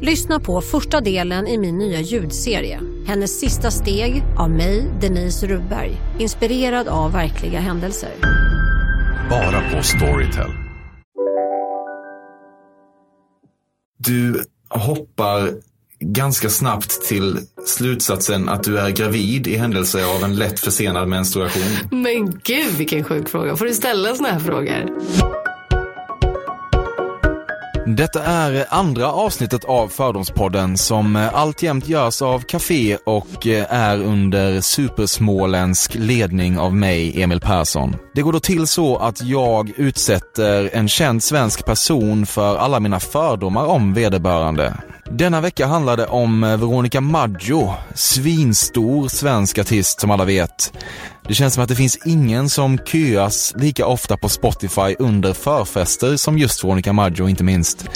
Lyssna på första delen i min nya ljudserie. Hennes sista steg av mig, Denise Rubberg. Inspirerad av verkliga händelser. Bara på Storytel. Du hoppar ganska snabbt till slutsatsen att du är gravid i händelse av en lätt försenad menstruation. Men gud vilken sjuk fråga. Får du ställa såna här frågor? Detta är andra avsnittet av Fördomspodden som eh, alltjämt görs av Café och eh, är under supersmåländsk ledning av mig, Emil Persson. Det går då till så att jag utsätter en känd svensk person för alla mina fördomar om vederbörande. Denna vecka handlar det om eh, Veronica Maggio, svinstor svensk artist som alla vet. Det känns som att det finns ingen som köas lika ofta på Spotify under förfester som just Veronica Maggio inte minst.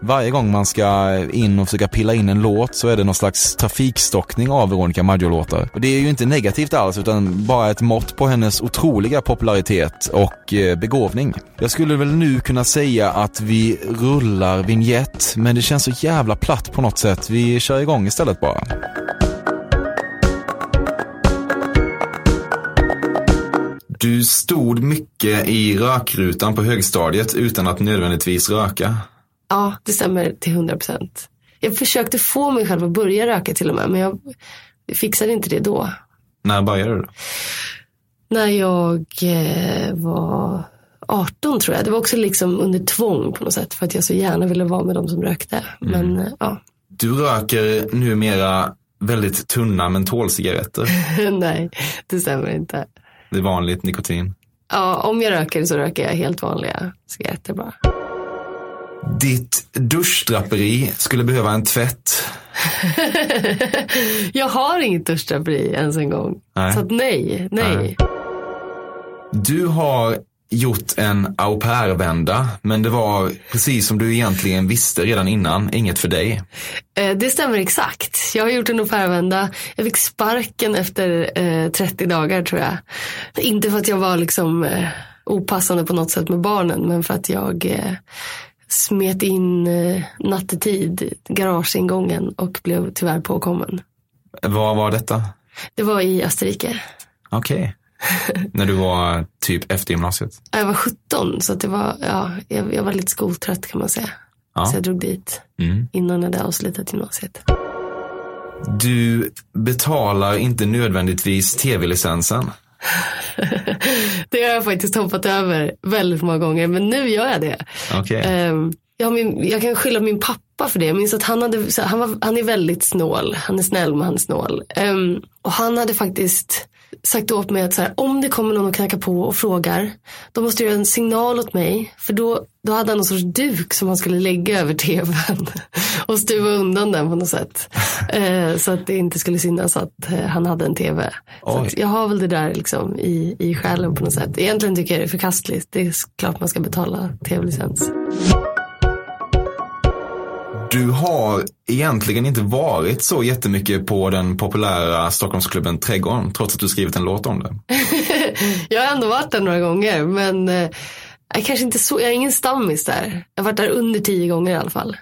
Varje gång man ska in och försöka pilla in en låt så är det någon slags trafikstockning av Veronica Maggio-låtar. Och det är ju inte negativt alls utan bara ett mått på hennes otroliga popularitet och eh, begåvning. Jag skulle väl nu kunna säga att vi rullar vignett men det känns så jävla platt på något sätt. Vi kör igång istället bara. Du stod mycket i rökrutan på högstadiet utan att nödvändigtvis röka. Ja, det stämmer till 100 procent. Jag försökte få mig själv att börja röka till och med, men jag fixade inte det då. När började du? När jag eh, var 18 tror jag. Det var också liksom under tvång på något sätt för att jag så gärna ville vara med de som rökte. Men eh, ja. Du röker numera väldigt tunna mentolcigaretter. Nej, det stämmer inte. Det är vanligt nikotin. Ja, om jag röker så röker jag helt vanliga cigaretter bara. Ditt duschdraperi skulle behöva en tvätt. jag har inget duschdraperi ens en gång. Nej. Så nej, nej. Nej. Du har gjort en au pair-vända, men det var precis som du egentligen visste redan innan, inget för dig. Eh, Det stämmer exakt. Jag har gjort en au pair-vända. Jag fick sparken efter eh, 30 dagar tror jag. Inte för att jag var liksom eh, opassande på något sätt med barnen, men för att jag eh, smet in eh, nattetid garageingången och blev tyvärr påkommen. Vad var detta? Det var i Österrike. Okej. När du var typ efter gymnasiet? Jag var 17 så det var, ja, jag, jag var lite skoltrött kan man säga. Ja. Så jag drog dit Mm. innan jag hade avslutat gymnasiet. Du betalar inte nödvändigtvis tv-licensen. det har jag faktiskt hoppat över väldigt många gånger men nu gör jag det. Okej. Ehm, ja, min, jag kan skylla min pappa för det. Jag minns att han, hade, han, var, han är väldigt snål. Han är snäll men han är snål. Ehm, och han hade faktiskt sagt åt mig att så här, om det kommer någon och knackar på och frågar, då måste du göra en signal åt mig. För då, då hade han någon sorts duk som han skulle lägga över tvn och stuva undan den på något sätt. Eh, så att det inte skulle synas att eh, han hade en tv. Jag har väl det där liksom i, i själen på något sätt. Egentligen tycker jag det är förkastligt. Det är klart man ska betala tv-licens. Du har egentligen inte varit så jättemycket på den populära Stockholmsklubben Trädgården, trots att du skrivit en låt om det. Jag har ändå varit där några gånger men eh, jag kanske inte så, jag är ingen stammis där. Jag har varit där under tio gånger i alla fall.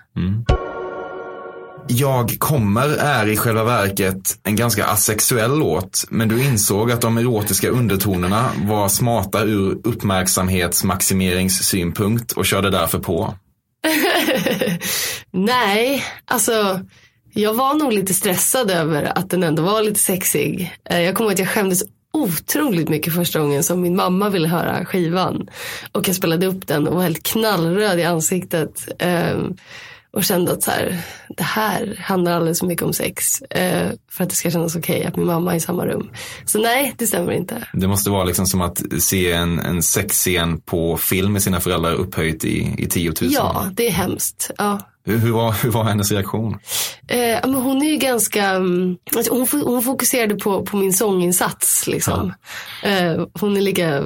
Jag kommer är i själva verket en ganska asexuell låt, men du insåg att de erotiska undertonerna var smarta ur uppmärksamhetsmaximeringssynpunkt och körde därför på. Nej, alltså jag var nog lite stressad över att den ändå var lite sexig. Eh, jag kommer ihåg att jag skämdes otroligt mycket första gången som min mamma ville höra skivan. Och jag spelade upp den och var helt knallröd i ansiktet. Ehm, och kände att så här, det här handlar alldeles för mycket om sex. Eh, för att det ska kännas okej okay att min mamma är i samma rum. Så nej, det stämmer inte. Det måste vara liksom som att se en, en sexscen på film med sina föräldrar upphöjt i, i 10 000. Ja, det är hemskt. Ja. Hur, hur, var, hur var hennes reaktion? Eh, men hon är ju ganska, mm, alltså hon, hon fokuserade på, på min sånginsats. Liksom. Ja. Eh, hon är lika,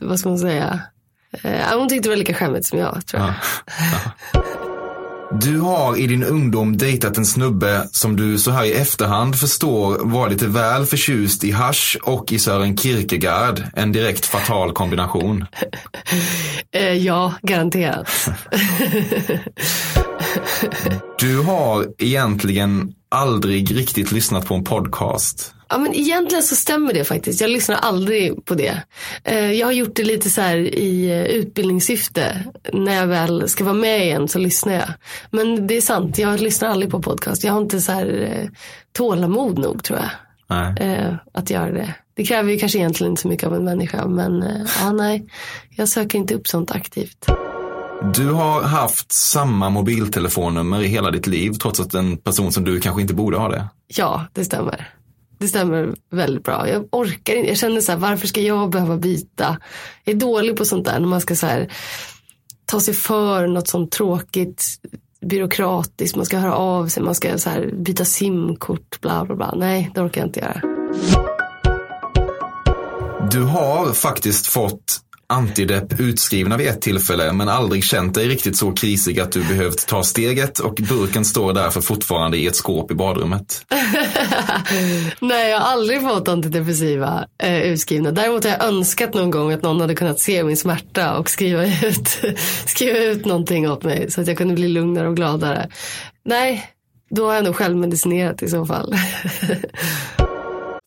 vad ska man säga, eh, hon tyckte det var lika skämmigt som jag tror jag. Ja. Ja. Du har i din ungdom dejtat en snubbe som du så här i efterhand förstår var lite väl förtjust i hash och i Sören Kierkegaard. En direkt fatal kombination. Eh, ja, garanterat. du har egentligen aldrig riktigt lyssnat på en podcast. Ja, men egentligen så stämmer det faktiskt. Jag lyssnar aldrig på det. Eh, jag har gjort det lite så här i eh, utbildningssyfte. När jag väl ska vara med igen så lyssnar jag. Men det är sant, jag lyssnar aldrig på podcast. Jag har inte så här eh, tålamod nog tror jag. Nej. Att göra det. Det kräver ju kanske egentligen inte så mycket av en människa. Men ja, nej, jag söker inte upp sånt aktivt. Du har haft samma mobiltelefonnummer i hela ditt liv trots att en person som du kanske inte borde ha det. Ja, det stämmer. Det stämmer väldigt bra. Jag orkar inte. Jag känner så här, varför ska jag behöva byta? Jag är dålig på sånt där när man ska så här, ta sig för något sånt tråkigt byråkratiskt. Man ska höra av sig, man ska så här, byta simkort, bla bla bla. Nej, det orkar jag inte göra. Du har faktiskt fått antidepp utskrivna vid ett tillfälle men aldrig känt dig riktigt så krisig att du behövt ta steget och burken står därför fortfarande i ett skåp i badrummet. Nej, jag har aldrig fått antidepressiva eh, utskrivna. Däremot har jag önskat någon gång att någon hade kunnat se min smärta och skriva ut, skriva ut någonting åt mig så att jag kunde bli lugnare och gladare. Nej, då har jag nog självmedicinerat i så fall.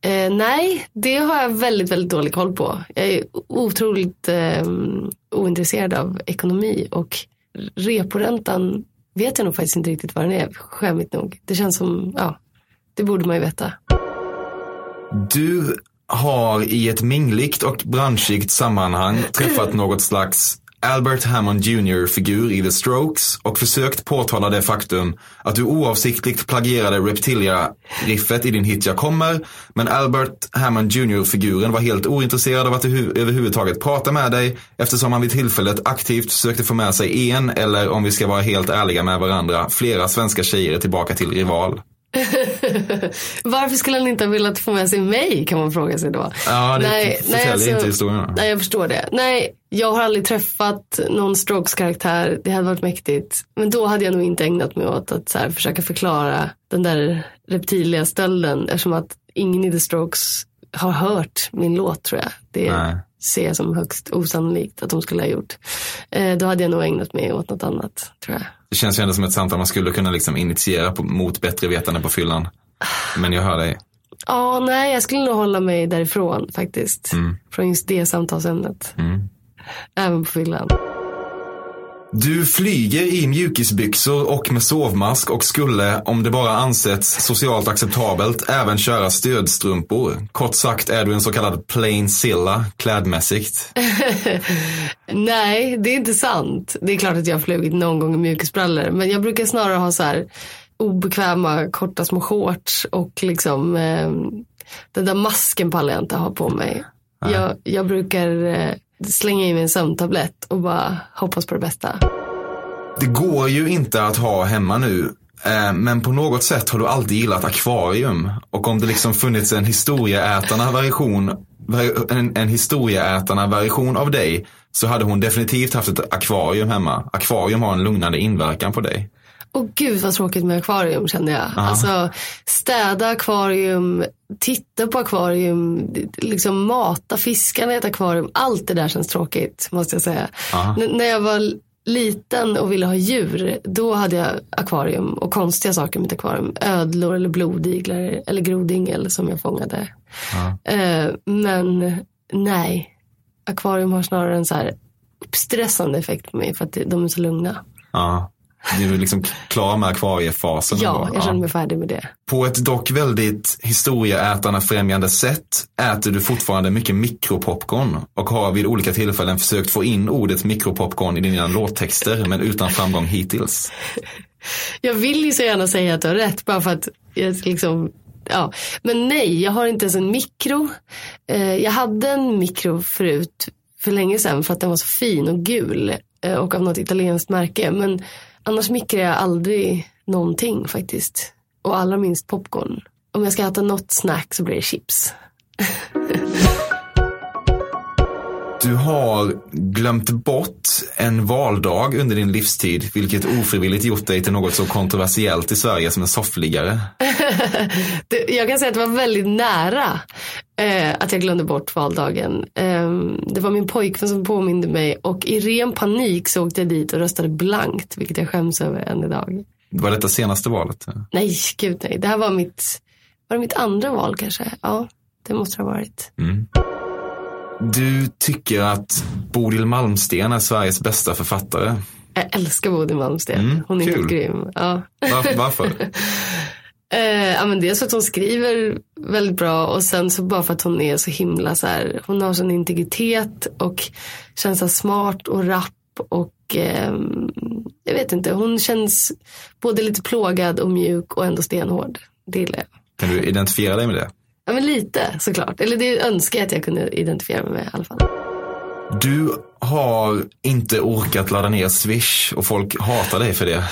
Eh, nej, det har jag väldigt, väldigt dålig koll på. Jag är otroligt eh, ointresserad av ekonomi och reporäntan vet jag nog faktiskt inte riktigt vad den är, skämmigt nog. Det känns som, ja, det borde man ju veta. Du har i ett mingligt och branschigt sammanhang träffat något slags Albert Hammond Jr-figur i The Strokes och försökt påtala det faktum att du oavsiktligt plagierade Reptilia-riffet i din hit Jag kommer, men Albert Hammond Jr-figuren var helt ointresserad av att över- överhuvudtaget prata med dig eftersom han vid tillfället aktivt sökte få med sig en, eller om vi ska vara helt ärliga med varandra, flera svenska tjejer tillbaka till Rival. Varför skulle han inte ha velat få med sig mig kan man fråga sig då. Ja, det förtäljer inte historien. Nej, jag förstår det. Nej, jag har aldrig träffat någon Strokes-karaktär. Det hade varit mäktigt. Men då hade jag nog inte ägnat mig åt att så här, försöka förklara den där reptilia-stölden. Eftersom att ingen i The Strokes har hört min låt tror jag. Det Nej. ser jag som högst osannolikt att de skulle ha gjort. Eh, då hade jag nog ägnat mig åt något annat tror jag. Det känns ju ändå som ett samtal man skulle kunna liksom initiera på, mot bättre vetande på fyllan. Men jag hör dig. Ja, nej, jag skulle nog hålla mig därifrån faktiskt. Mm. Från just det samtalsämnet. Även på fyllan. Du flyger i mjukisbyxor och med sovmask och skulle, om det bara ansetts socialt acceptabelt, även köra stödstrumpor. Kort sagt är du en så kallad plain silla klädmässigt. Nej, det är inte sant. Det är klart att jag har flugit någon gång i mjukisbrallor. Men jag brukar snarare ha så här obekväma korta små shorts och liksom eh, den där masken pallar jag inte ha på mig. Jag, jag brukar eh, slänga i mig en sömntablett och bara hoppas på det bästa. Det går ju inte att ha hemma nu. Eh, men på något sätt har du alltid gillat akvarium. Och om det liksom funnits en historieätarna version, en, en historieätarna version av dig så hade hon definitivt haft ett akvarium hemma. Akvarium har en lugnande inverkan på dig. Och gud vad tråkigt med akvarium kände jag. Alltså städa akvarium, titta på akvarium, liksom mata fiskarna i ett akvarium. Allt det där känns tråkigt måste jag säga. N- när jag var liten och ville ha djur, då hade jag akvarium och konstiga saker i mitt akvarium. Ödlor eller blodiglar eller grodingel som jag fångade. Eh, men nej, akvarium har snarare en så här uppstressande effekt på mig för att de är så lugna. Ja. Du är liksom klar med akvariefasen. Ja, ändå. jag känner mig färdig med det. På ett dock väldigt historieätarna främjande sätt äter du fortfarande mycket mikropopcorn och har vid olika tillfällen försökt få in ordet mikropopcorn i dina låttexter men utan framgång hittills. Jag vill ju så gärna säga att du har rätt bara för att jag liksom Ja, men nej, jag har inte ens en mikro. Eh, jag hade en mikro förut för länge sedan för att den var så fin och gul eh, och av något italienskt märke. Men annars mikrar jag aldrig någonting faktiskt. Och allra minst popcorn. Om jag ska äta något snack så blir det chips. Du har glömt bort en valdag under din livstid, vilket ofrivilligt gjort dig till något så kontroversiellt i Sverige som en soffliggare. Jag kan säga att det var väldigt nära eh, att jag glömde bort valdagen. Eh, det var min pojkvän som påminde mig och i ren panik så åkte jag dit och röstade blankt, vilket jag skäms över än idag. Var detta senaste valet? Nej, gud nej. Det här var mitt, var det mitt andra val kanske? Ja, det måste det ha varit. Du tycker att Bodil Malmsten är Sveriges bästa författare. Jag älskar Bodil Malmsten. Mm, Hon är kul. helt grym. Ja. Var, varför? Eh, ja, men dels för att hon skriver väldigt bra och sen så bara för att hon är så himla så här, hon har sån integritet och känns så smart och rapp och ehm, jag vet inte, hon känns både lite plågad och mjuk och ändå stenhård. Det gillar jag. Kan du identifiera dig med det? Ja men lite såklart, eller det önskar jag att jag kunde identifiera mig med i alla fall. Du har inte orkat ladda ner Swish och folk hatar dig för det.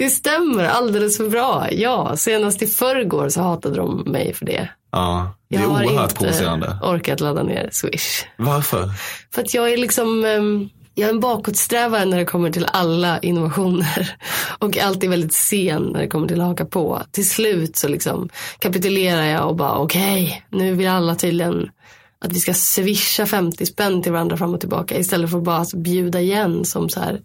Det stämmer alldeles för bra, ja. Senast i förrgår så hatade de mig för det. Ja, det är Jag har oerhört inte provocerande. orkat ladda ner Swish. Varför? För att jag är liksom, ehm, jag är en bakåtsträvare när det kommer till alla innovationer. Och alltid väldigt sen när det kommer till att haka på. Till slut så liksom kapitulerar jag och bara okej, nu vill alla tydligen att vi ska swisha 50 spänn till varandra fram och tillbaka istället för att bara alltså bjuda igen som så här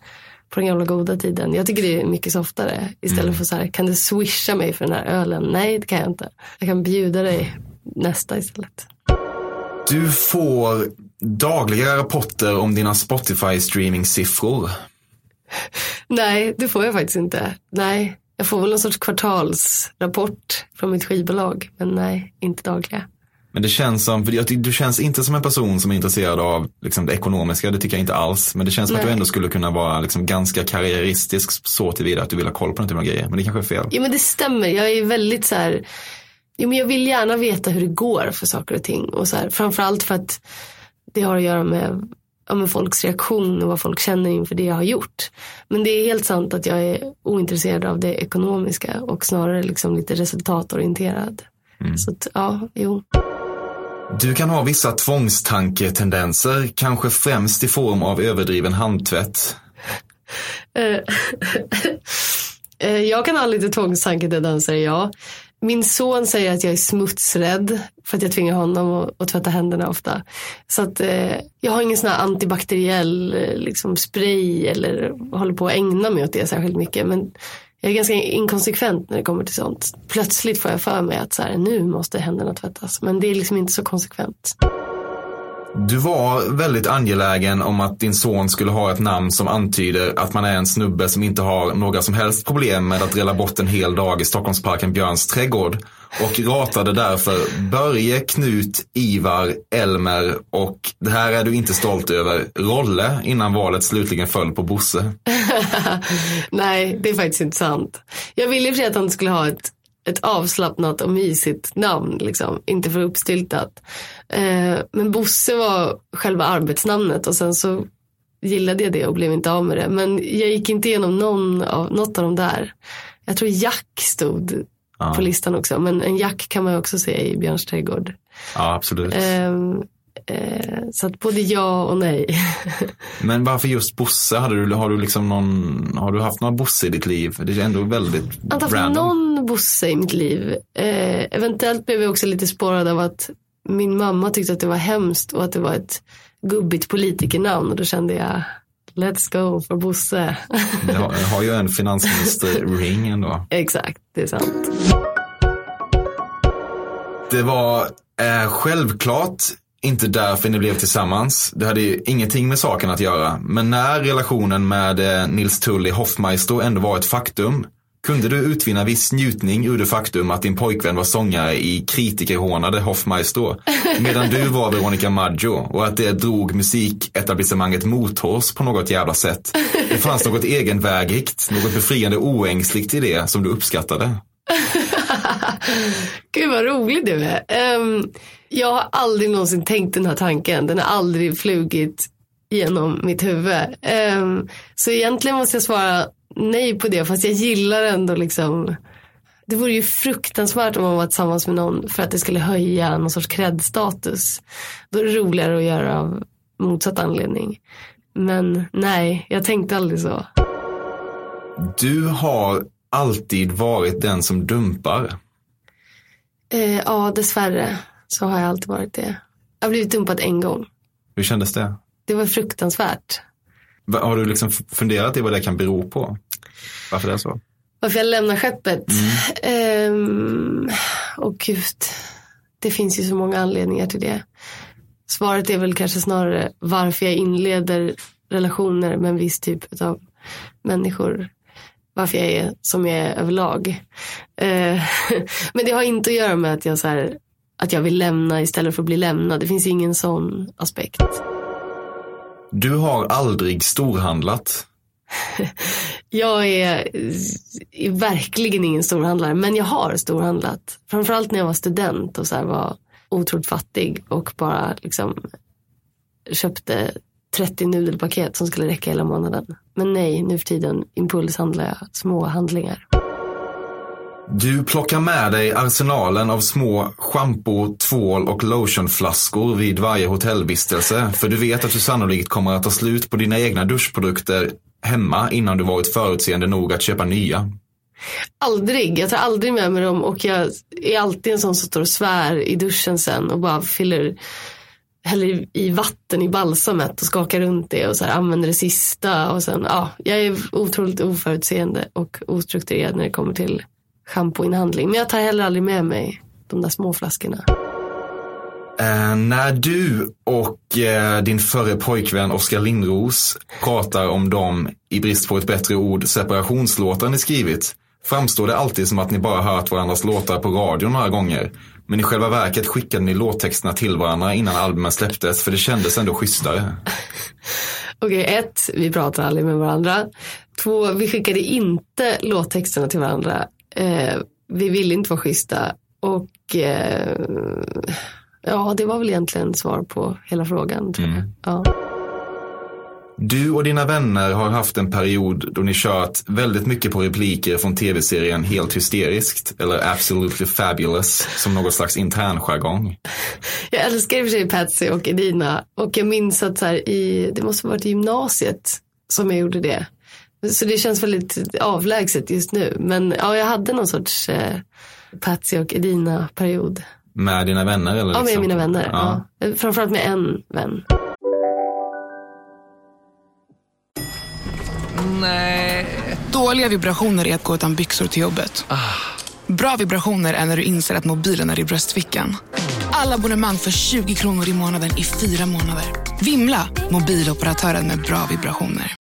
på den gamla goda tiden. Jag tycker det är mycket softare. Istället för så här, kan du swisha mig för den här ölen? Nej, det kan jag inte. Jag kan bjuda dig nästa istället. Du får dagliga rapporter om dina Spotify streamingsiffror. Nej, det får jag faktiskt inte. Nej, jag får väl någon sorts kvartalsrapport från mitt skivbolag. Men nej, inte dagliga. Men det känns som, för du känns inte som en person som är intresserad av liksom, det ekonomiska, det tycker jag inte alls. Men det känns som att du Nej. ändå skulle kunna vara liksom, ganska karriäristisk så tillvida att du vill ha koll på den typen av grejer. Men det kanske är fel. Jo men det stämmer. Jag är väldigt så här. Jo men jag vill gärna veta hur det går för saker och ting. Och så här, framförallt för att det har att göra med, ja, med folks reaktion och vad folk känner inför det jag har gjort. Men det är helt sant att jag är ointresserad av det ekonomiska och snarare liksom lite resultatorienterad. Så att, ja, jo. Du kan ha vissa tvångstanketendenser, kanske främst i form av överdriven handtvätt. Eh, eh, jag kan ha lite tvångstanketendenser, ja. Min son säger att jag är smutsrädd för att jag tvingar honom att, att tvätta händerna ofta. Så att eh, jag har ingen sån här antibakteriell eh, liksom, spray eller håller på att ägna mig åt det särskilt mycket. Men jag är ganska inkonsekvent när det kommer till sånt. Plötsligt får jag för mig att så här, nu måste händerna tvättas. Men det är liksom inte så konsekvent. Du var väldigt angelägen om att din son skulle ha ett namn som antyder att man är en snubbe som inte har några som helst problem med att drälla bort en hel dag i Stockholmsparken Björns trädgård. Och ratade därför Börje, Knut, Ivar, Elmer och, det här är du inte stolt över, Rolle innan valet slutligen föll på Bosse. Nej, det är faktiskt inte sant. Jag ville i och för sig att han skulle ha ett, ett avslappnat och mysigt namn, liksom. inte för uppstyltat. Eh, men Bosse var själva arbetsnamnet och sen så gillade jag det och blev inte av med det. Men jag gick inte igenom någon av, något av de där. Jag tror Jack stod på listan också, men en Jack kan man också se i Björns trädgård. Ja, absolut. Ehm, Eh, så att både ja och nej. Men varför just Bosse? Hade du, har, du liksom någon, har du haft några Bosse i ditt liv? Det är ändå väldigt Jag har haft random. någon Bosse i mitt liv. Eh, eventuellt blev jag också lite spårad av att min mamma tyckte att det var hemskt och att det var ett gubbigt politikernamn. Och då kände jag, let's go för Bosse. Jag har, har ju en finansminister-ring ändå. Exakt, det är sant. Det var eh, självklart inte därför ni blev tillsammans. Det hade ju ingenting med saken att göra. Men när relationen med eh, Nils Tully Hoffmeister ändå var ett faktum kunde du utvinna viss njutning ur det faktum att din pojkvän var sångare i kritikerhånade Hoffmeister medan du var Veronica Maggio och att det drog musiketablissemanget mothårs på något jävla sätt. Det fanns något egenvägigt, något befriande oängsligt i det som du uppskattade. Gud vad rolig du är. Um, jag har aldrig någonsin tänkt den här tanken. Den har aldrig flugit genom mitt huvud. Um, så egentligen måste jag svara nej på det. Fast jag gillar ändå liksom. Det vore ju fruktansvärt om man var tillsammans med någon för att det skulle höja någon sorts cred-status. Då är det roligare att göra av motsatt anledning. Men nej, jag tänkte aldrig så. Du har alltid varit den som dumpar. Eh, ja, dessvärre så har jag alltid varit det. Jag har blivit dumpad en gång. Hur kändes det? Det var fruktansvärt. Har du liksom funderat i vad det kan bero på? Varför det är så? Varför jag lämnar skeppet? Ehm, och gud, det finns ju så många anledningar till det. Svaret är väl kanske snarare varför jag inleder relationer med en viss typ av människor. Varför jag är som jag är överlag. Eh, men det har inte att göra med att jag, så här, att jag vill lämna istället för att bli lämnad. Det finns ingen sån aspekt. Du har aldrig storhandlat. Jag är, är verkligen ingen storhandlare, men jag har storhandlat. Framförallt när jag var student och så här var otroligt fattig och bara liksom köpte 30 nudelpaket som skulle räcka hela månaden. Men nej, nu för tiden impulshandlar jag små handlingar. Du plockar med dig arsenalen av små schampo, tvål och lotionflaskor vid varje hotellvistelse. För du vet att du sannolikt kommer att ta slut på dina egna duschprodukter hemma innan du varit förutseende nog att köpa nya. Aldrig, jag tar aldrig med mig dem och jag är alltid en sån som står och svär i duschen sen och bara fyller häller i vatten i balsamet och skakar runt det och så här använder det sista och sen, ja, jag är otroligt oförutseende och ostrukturerad när det kommer till schampoinhandling. Men jag tar heller aldrig med mig de där små flaskorna. Eh, när du och eh, din förre pojkvän Oskar Lindros pratar om de, i brist på ett bättre ord, separationslåtar ni skrivit, framstår det alltid som att ni bara hört varandras låtar på radio några gånger. Men i själva verket skickade ni låttexterna till varandra innan albumen släpptes, för det kändes ändå schysstare. Okej, ett, vi pratar aldrig med varandra. Två, vi skickade inte låttexterna till varandra. Eh, vi ville inte vara schyssta. Och eh, ja, det var väl egentligen svar på hela frågan. Jag. Ja. Du och dina vänner har haft en period då ni kört väldigt mycket på repliker från tv-serien Helt hysteriskt eller Absolutely Fabulous som något slags internjargong. Jag älskar i och för sig Patsy och Edina. Och jag minns att så här, i, det måste ha varit i gymnasiet som jag gjorde det. Så det känns väldigt avlägset just nu. Men ja, jag hade någon sorts eh, Patsy och Edina-period. Med dina vänner? Eller Ja, med liksom? mina vänner. Ja. Ja. Framförallt med en vän. Dåliga vibrationer är att gå utan byxor till jobbet. Bra vibrationer är när du inser att mobilen är i bröstfickan. Alla abonnemang för 20 kronor i månaden i fyra månader. Vimla! Mobiloperatören med bra vibrationer.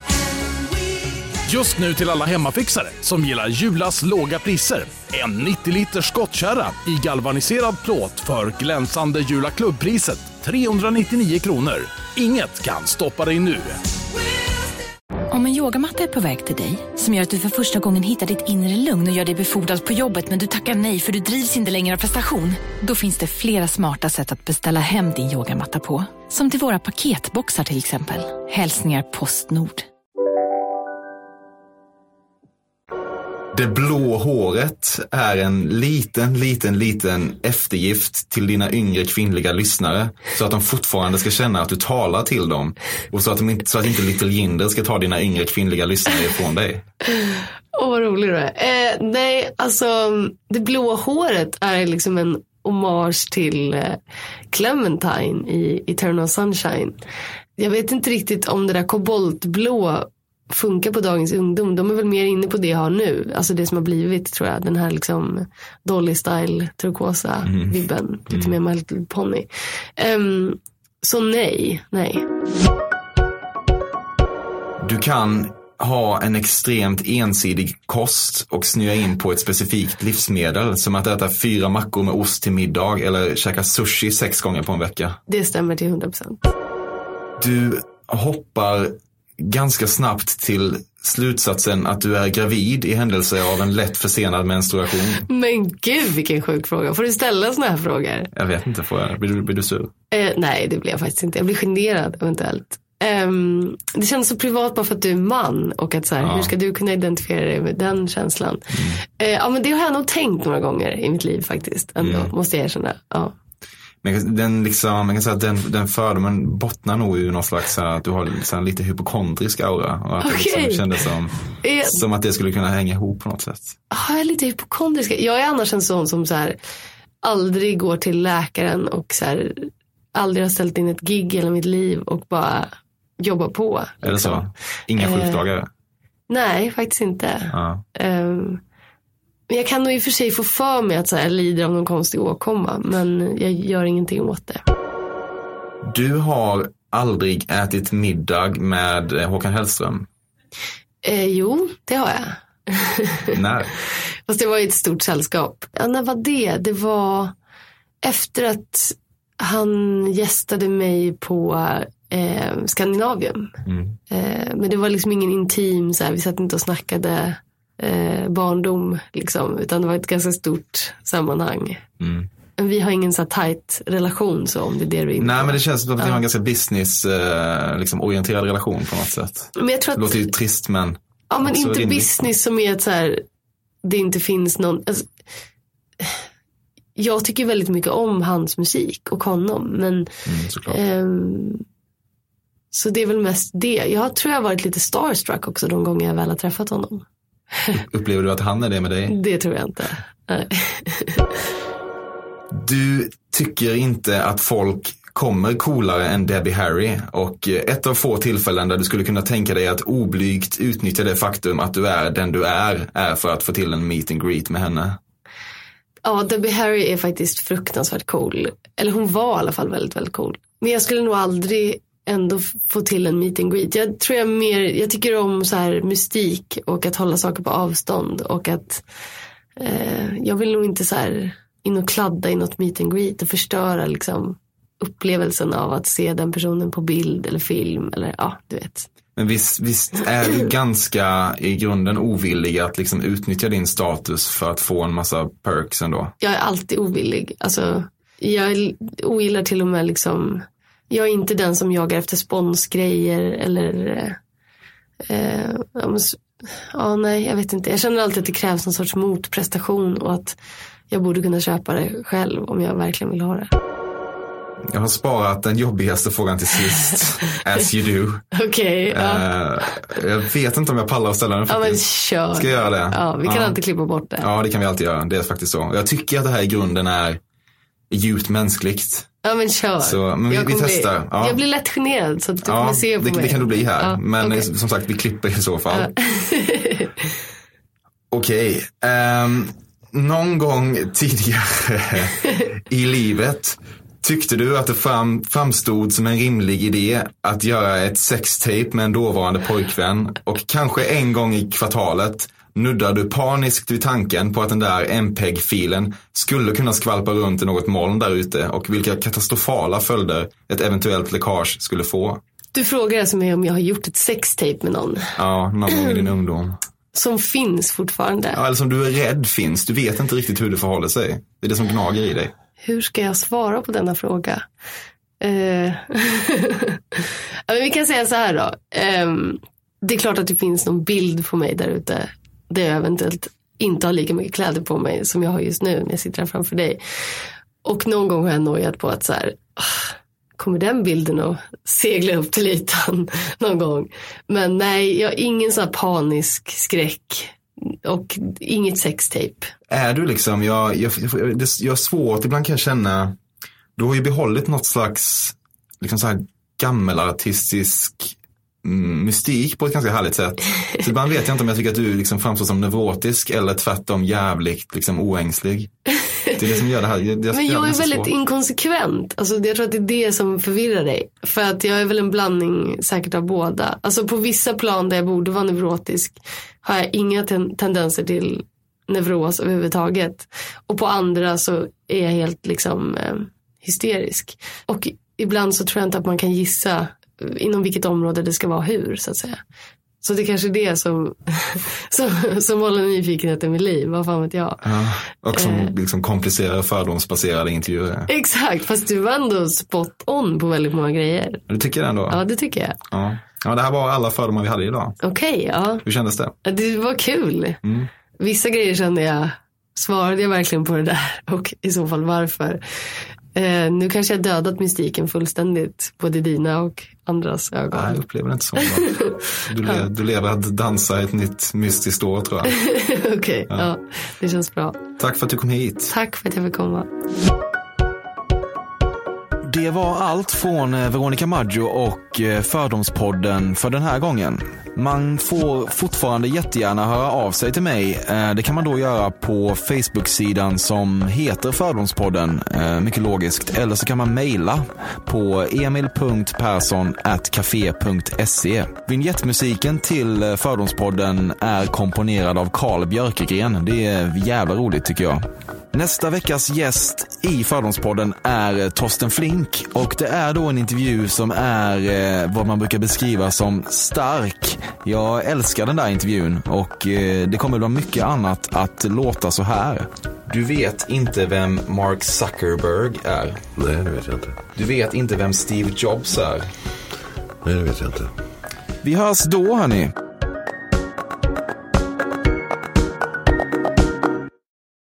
Just nu till alla hemmafixare som gillar Julas låga priser. En 90-liter skottkärra i galvaniserad plåt för glänsande Jula klubbpriset 399 kronor. Inget kan stoppa dig nu. Om en yogamatta är på väg till dig, som gör att du för första gången hittar ditt inre lugn och gör dig befordrad på jobbet men du tackar nej för du drivs inte längre av prestation. Då finns det flera smarta sätt att beställa hem din yogamatta på. Som till våra paketboxar till exempel. Hälsningar Postnord. Det blå håret är en liten, liten, liten eftergift till dina yngre kvinnliga lyssnare. Så att de fortfarande ska känna att du talar till dem. Och så att, de inte, så att inte Little Jinder ska ta dina yngre kvinnliga lyssnare ifrån dig. Åh, vad rolig du är. Eh, nej, alltså det blå håret är liksom en hommage till eh, Clementine i Eternal Sunshine. Jag vet inte riktigt om det där koboltblå funkar på dagens ungdom. De är väl mer inne på det jag har nu. Alltså det som har blivit tror jag. Den här liksom Dolly style turkosa Mm. vibben. Lite mer My Little Pony. Ehm, så nej, nej. Du kan ha en extremt ensidig kost och snöa in på ett specifikt livsmedel. Som att äta fyra mackor med ost till middag eller käka sushi sex gånger på en vecka. Det stämmer till 100 procent. Du hoppar ganska snabbt till slutsatsen att du är gravid i händelse av en lätt försenad menstruation. Men gud vilken sjuk fråga. Får du ställa såna här frågor? Jag vet inte, får jag, blir, du, blir du sur? Eh, nej, det blir jag faktiskt inte. Jag blir generad eventuellt. Ehm, det känns så privat bara för att du är man och att så här, Ja. hur ska du kunna identifiera dig med den känslan? Eh, ja, men det har jag nog tänkt några gånger i mitt liv faktiskt. Ändå, Mm. måste jag erkänna. Ja. Men den, liksom, man kan säga att den, den fördomen bottnar nog i någon slags så här, att du har här, lite hypokondrisk aura. Och att det Okej. liksom kändes som, Eh, som att det skulle kunna hänga ihop på något sätt. Har jag är lite hypokondrisk? Jag är annars en sån som så här, aldrig går till läkaren och så här, aldrig har ställt in ett gig i hela mitt liv och bara jobbar på. Är det så? Inga Eh, sjukdagar? Nej, faktiskt inte. Ehm, men jag kan nog i och för sig få för mig att så här, jag lider av någon konstig åkomma. Men jag gör ingenting åt det. Du har aldrig ätit middag med eh, Håkan Hellström? Eh, jo, det har jag. När? Fast det var i ett stort sällskap. Ja, när var det? Det var efter att han gästade mig på eh, Skandinavium. Mm. Eh, men det var liksom ingen intim, så här, vi satt inte och snackade eh, barndom. Liksom, utan det var ett ganska stort sammanhang. Mm. Men vi har ingen så här tajt relation så om det är det du är Nej, men det känns som att ni Ja. har en ganska business, eh, liksom, orienterad relation på något sätt. Men jag tror Det att, låter ju trist, men ja men inte rimligt. business som är att så här, det inte finns någon, alltså, jag tycker väldigt mycket om hans musik och honom. Men Mm, ehm, så det är väl mest det. Jag tror jag har varit lite starstruck också de gånger jag väl har träffat honom. Upplever du att han är det med dig? Det tror jag inte. Nej. Du tycker inte att folk kommer coolare än Debbie Harry och ett av få tillfällen där du skulle kunna tänka dig att oblygt utnyttja det faktum att du är den du är, är för att få till en meet and greet med henne. Ja, Debbie Harry är faktiskt fruktansvärt cool. Eller hon var i alla fall väldigt, väldigt cool. Men jag skulle nog aldrig ändå få till en meet and greet. Jag tror jag mer, jag tycker om så här mystik och att hålla saker på avstånd och att eh, jag vill nog inte så här in och kladda i något meet and greet och förstöra liksom upplevelsen av att se den personen på bild eller film eller ja, du vet. Men visst, visst är du ganska i grunden ovillig att liksom utnyttja din status för att få en massa perks ändå? Jag är alltid ovillig. Alltså, jag ogillar till och med liksom, jag är inte den som jagar efter sponsgrejer eller, eh, eh, ja, ja, nej, jag vet inte. Jag känner alltid att det krävs någon sorts motprestation och att jag borde kunna köpa det själv om jag verkligen vill ha det. Jag har sparat den jobbigaste frågan till sist, as you do. Okej, ja. Eh, jag vet inte om jag pallar att ställa den ja men faktiskt. kör. Ska jag göra det? Ja, vi kan Ja. alltid klippa bort det. Ja, det kan vi alltid göra. Det är faktiskt så. Jag tycker att det här i grunden är djupt mänskligt. Ja men kör. Så, men vi- Jag vi testar. Bli, Ja. Jag blir lätt generad så att du ja, kommer se på det, mig. det kan du bli här. Ja, men okej. som sagt, vi klipper i så fall. Okej. ehm, någon gång tidigare i livet tyckte du att det fram, framstod som en rimlig idé att göra ett sextape med en dåvarande pojkvän och kanske en gång i kvartalet nuddar du paniskt vid tanken på att den där MPEG-filen skulle kunna skvalpa runt i något moln där ute och vilka katastrofala följder ett eventuellt läckage skulle få. Du frågar alltså mig om jag har gjort ett sextape med någon Ja, någon gång i din ungdom. som finns fortfarande. Ja, eller som du är rädd finns. Du vet inte riktigt hur det förhåller sig. Det är det som gnager i dig. Hur ska jag svara på denna fråga? Eh, ja, men vi kan säga så här då. Ehm, det är klart att det finns någon bild på mig där ute. Där jag eventuellt inte har lika mycket kläder på mig som jag har just nu när jag sitter här framför dig. Och någon gång har jag nojat på att så här, ah, kommer den bilden att segla upp till ytan någon gång? Men nej, jag har ingen sån här panisk skräck och inget sextape. Är du liksom, jag, jag, jag, det- jag har svårt, ibland kan jag känna, du har ju behållit något slags liksom så här gammelartistisk mystik på ett ganska härligt sätt. Så ibland vet jag inte om jag tycker att du liksom framstår som neurotisk eller tvärtom jävligt liksom oängslig. Det är det som gör det här. Det, det Men jag är väldigt svårt. inkonsekvent. Alltså, jag tror att det är det som förvirrar dig. För att jag är väl en blandning säkert av båda. Alltså på vissa plan där jag borde vara neurotisk har jag inga ten- tendenser till neuros överhuvudtaget. Och på andra så är jag helt liksom eh, hysterisk. Och ibland så tror jag inte att man kan gissa inom vilket område det ska vara hur så att säga. Så det är kanske är det som, som, som håller nyfikenheten vid liv. Vad fan vet jag. Ja, och som Eh. liksom komplicerar fördomsbaserade intervjuer. Exakt, fast du var ändå spot on på väldigt många grejer. Du tycker det ändå? Ja, det tycker jag. Ja. ja, det här var alla fördomar vi hade idag. Okej, ja. Hur kändes det? Det var kul. Mm. Vissa grejer kände jag, svarade jag verkligen på det där? Och i så fall varför? Eh, nu kanske jag dödat mystiken fullständigt, både dina och andras ögon. Nej, jag upplever det inte så. Du, le, du lever att dansa ett nytt mystiskt år tror jag. Okej, Ja. ja. det känns bra. Tack för att du kom hit. Tack för att jag fick komma. Det var allt från eh, Veronica Maggio och eh, Fördomspodden för den här gången. Man får fortfarande jättegärna höra av sig till mig. Eh, det kan man då göra på Facebook-sidan som heter Fördomspodden, eh, mycket logiskt. Eller så kan man mejla på emil.perssonatcafe.se. Vignettmusiken till eh, Fördomspodden är komponerad av Carl Björkegren. Det är jävla roligt tycker jag. Nästa veckas gäst i Fördomspodden är Torsten Flink och det är då en intervju som är vad man brukar beskriva som stark. Jag älskar den där intervjun och eh, det kommer vara mycket annat att låta så här. Du vet inte vem Mark Zuckerberg är. Nej, det vet jag inte. Du vet inte vem Steve Jobs är. Nej, det vet jag inte. Vi hörs då hörni.